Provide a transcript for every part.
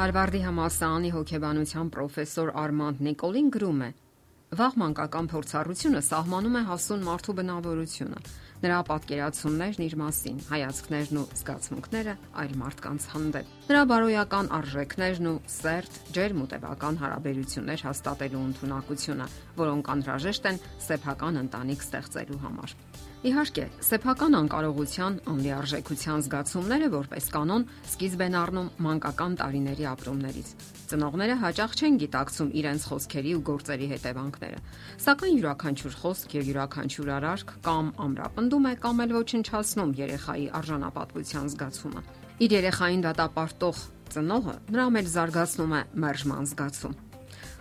Հարվարդի համալսարանի հոգեբանության պրոֆեսոր Արմանդ Նիկոլին գրում է. Վաղ մանկական փորձառությունը սահմանում է հասուն մարդու բնավորությունը, նրա պատկերացումներն իր մասին, հայացքներն ու զգացմունքները այլ մարդկանց հանդեպ, նրա բարոյական արժեքներն ու սերտ, ջերմ ու տևական հարաբերություններ հաստատելու ունակությունը, որոնք անհրաժեշտ են սեփական ընտանիք ստեղծելու համար։ Իհարկե, սեփական անկարողության, անլիարժեքության զգացումները որպես կանոն սկիզբ են առնում մանկական տարիների ապրումներից։ Ծնողները հաճախ չեն գիտակցում իրենց խոսքերի ու գործերի հետևանքները, սակայն յուրաքանչյուր խոսք եւ յուրաքանչյուր արարք կամ ամրապնդում է կամ էլ ոչնչացնում երեխայի արժանապատվության զգացումը։ Իր երեխային դատապարտող ծնողը նրա մեջ զարգացնում է մերժման զգացում։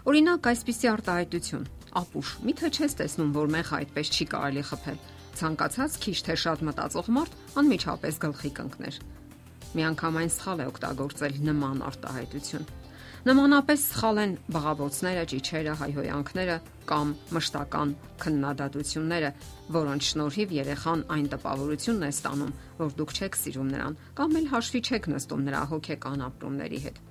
Օրինակ, այսպիսի արտահայտություն. ապուշ, միթե չես տեսնում, որ մեղը այդպես չի կարելի խփել ցանկացած քիչ թե շատ մտածող մարդ անմիջապես գլխի կընկներ։ Միանգամայն սխալ է օգտագործել նման արտահայտություն։ Նմանապես սխալ են բղավոցները, ճիչերը, հայհոյանքները կամ մշտական քննադատությունները, որոնց շնորհիվ երեխան այն տպավորությունն է ստանում, որ դուք չեք սիրում նրան կամ էլ հաշվի չեք նստում նրա հոգեկան ապրումների հետ։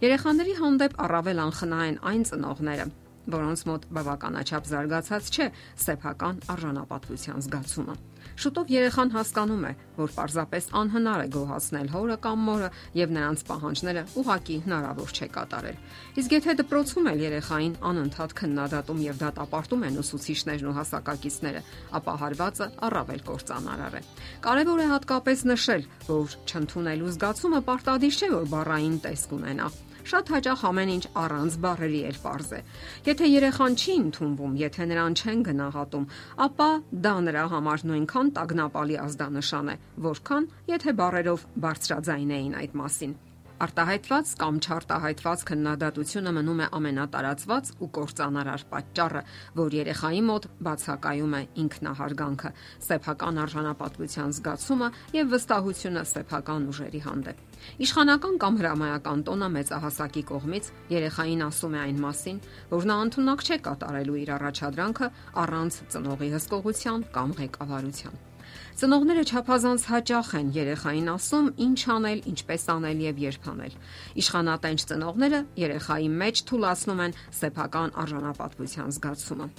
Երեխաների հանդեպ առավել անխնա են այն ծնողները, որոնց մոտ բավականաչափ զարգացած չէ սեփական արժանապատվության զգացումը։ Շուտով երեխան հասկանում է, որ պարզապես անհնար է գոհացնել հորը կամ մորը եւ նրանց պահանջները ուղակի հնարավոր չէ կատարել։ Իսկ եթե դպրոցում էլ երեխային անընդհատ քննադատում եւ դատապարտում են ուսուցիչներն ու հասակակիցները, ապա հարվածը առավել կործանարար է։ Կարևոր է հատկապես նշել, որ չընդունելու զգացումը պարտադիր չէ, որ բառային տեսք ունենա Շատ հաճախ ամեն ինչ առանց բառերի էլ པարզ է։ Եթե երեխան չի ընդունվում, եթե նրան չեն գնահատում, ապա դա նրա համար նույնքան տագնապալի ազդանշան է, որքան եթե բառերով բարձրաձայնեին այդ մասին։ Արտահայտված կամ չարտահայտված քննադատությունը մնում է ամենատարածված ու կործանարար պատճառը, որ երեխայի մոտ բացակայում է ինքնահարգանքը, սեփական արժանապատվության զգացումը եւ վստահությունը սեփական ուժերի հանդեպ։ Իշխանական կամ հրամայական տոնը մեծահասակի կողմից երեխային ասում է այն մասին, որ նա ընդունակ չէ կատարելու իր առաջադրանքը առանց ծնողի հսկողության կամ ղեկավարության։ Ծնողները չափազանց հաճախ են երեխային ասում ինչ անել, ինչպես անել եւ երբ անել։ Իշխանատենչ ծնողները երեխայի մեջ թույլատնում են սեփական արժանապատվության զգացումը։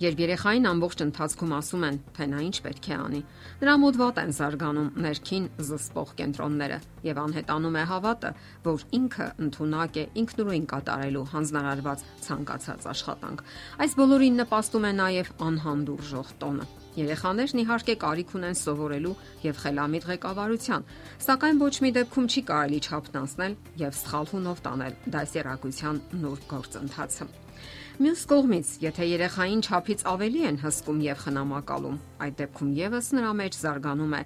Երբ երեխային ամբողջ ընթացքում ասում են, թե նա ինչ պետք է անի, նրա մոտ վատ են զարգանում ներքին զսպող կենտրոնները եւ անհետանում է հավատը, որ ինքը ընդունակ է ինքնուրույն կատարելու հանձնարարված ցանկացած աշխատանք։ Այս բոլորին նպաստում է նաեւ անհանդուրժող տոնը։ Երեխաներն իհարկե կարիք ունեն սովորելու եւ խելամիտ ղեկավարության, սակայն ոչ մի դեպքում չի կարելի չափնանցնել եւ սխալ հունով տանել դասերակցության նոր գործընթացը։ Մյուս կողմից, եթե երեխային ճափից ավելի են հսկում եւ խնամակալում, այդ դեպքում եւս նրա մեջ զարգանում է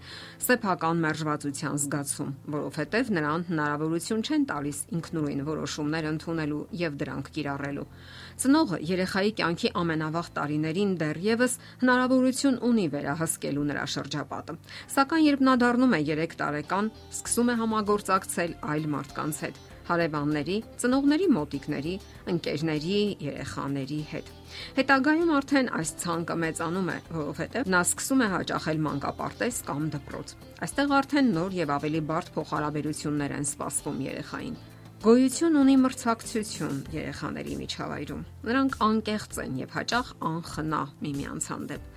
սեփական մերժվածության զգացում, որովհետեւ նրան հնարավորություն չեն տալիս ինքնուրույն որոշումներ ընդունելու եւ դրանք կիրառելու։ Ծնողը երեխայի կյանքի ամենավաղ տարիներին դեռևս հնարավորություն ունի վերահսկելու նրա շրջապատը։ Սակայն երբ նա դառնում է 3 տարեկան, սկսում է համագործակցել այլ մարդկանց հետ հարևանների, ծնողների մոտիկների, ընկերների, երեխաների հետ։ Հետագայում արդեն այս ցանկը մեծանում է, որովհետև նա սկսում է հաճախել մանկապարտեզ կամ դպրոց։ Այստեղ արդեն նոր եւ ավելի բարդ փոխհարաբերություններ են սպասվում երեխային։ Գոյություն ունի մրցակցություն երեխաների միջավայրում։ Նրանք անկեղծ են եւ հաճախ անխնա միմյանց հանդեպ։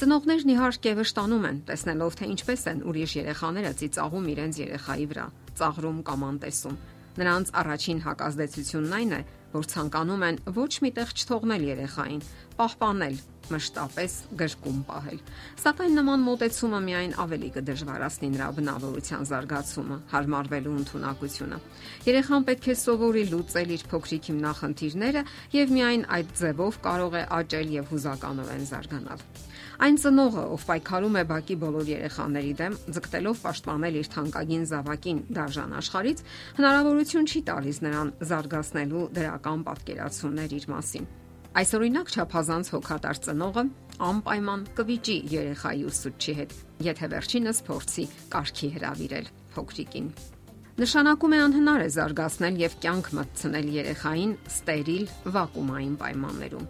Ծնողներն իհարկե վշտանում են, տեսնելով թե ինչպես են ուրիշ երեխաները ծիծաղում իրենց երեխայի վրա, ծաղրում կամ անտեսում։ Նրանց առաջին հակազդեցությունն այն է, որ ցանկանում են ոչ միտեղ չթողնել երեխային, պահպանել, մշտապես գրկում պահել։ Սակայն նման մոտեցումը միայն ավելի կդժվարացնի նրա բնավորության զարգացումը, հարմարվելու ընտունակությունը։ Երեխան պետք է սովորի լուծել իր փոքրիկ հիմնախնդիրները եւ միայն այդ ձևով կարող է աճել եւ հուզականորեն զարգանալ։ Այն ծնողը, ով պայքարում է բակի բոլոր երեխաների դեմ, ձգտելով պաշտպանել իր թանկագին զավակին դաժան աշխարից, հնարավորություն չի տալիս նրան զարգացնելու դրական պատկերացումներ իր մասին։ Այս օրինակ չափազանց հոգատար ծնողը անպայման կվիճի երեխայի ուսուցչի հետ, եթե վերջինս փորձի կարգի հravirել փոքրիկին։ Նշանակում է անհնար է զարգացնել եւ կյանք մտցնել երեխային ստերիլ վակուումային պայմաններում։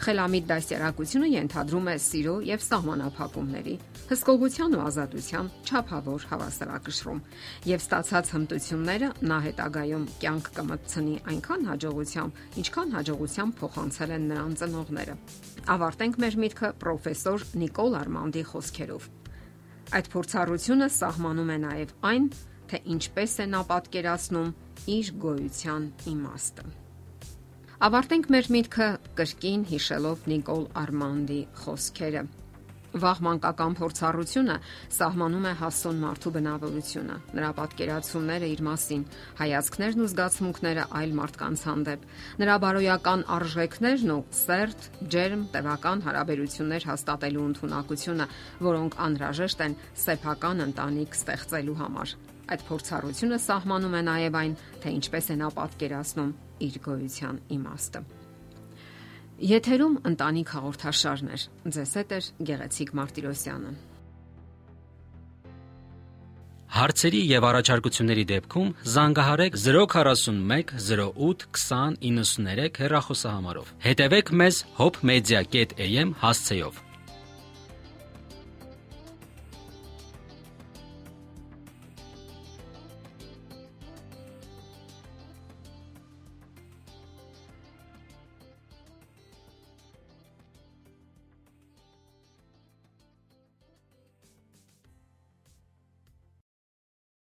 Խելամիտ դասյարակությունը ենթադրում է սիրո եւ սահմանափակումների, հսկողության ու ազատության ճափավոր հավասարակշռում, եւ ստացած հմտությունները նա հետագայում կյանք կմտցնի այնքան հաջողությամբ, ինչքան հաջողությամբ փոխանցել են նրան ծնողները։ Ավարտենք մեր միտքը պրոֆեսոր Նիկոլ Արմանդի խոսքերով։ Այդ փորձառությունը սահմանում է նաև այն, թե ինչպես է նա պատկերացնում իր գոյության իմաստը։ Ավարտենք մեր միտքը կրկին հիշելով Նիկոլ Արմանդի խոսքերը Վաղ մանկական փորձառությունը սահմանում է հասուն մարդու բնավորությունը, նրա պատկերացումները իր մասին, հայացքներն ու զգացմունքները այլ մարդկանց հանդեպ, նրա բարոյական արժեքներն ու սերտ, ջերմ, տևական հարաբերություններ հաստատելու ընտունակությունը, որոնք անհրաժեշտ են սեփական ընտանիք ստեղծելու համար։ Այդ փորձառությունը սահմանում է նաև այն, թե ինչպես է նա պատկերացնում իր գոյության իմաստը։ Եթերում ընտանիք հաղորդաշարներ։ Ձեզ հետ է Գեղեցիկ Մարտիրոսյանը։ Հարցերի եւ առաջարկությունների դեպքում զանգահարեք 041 08 20 93 հեռախոսահամարով։ Հետևեք մեզ hopmedia.am հասցեով։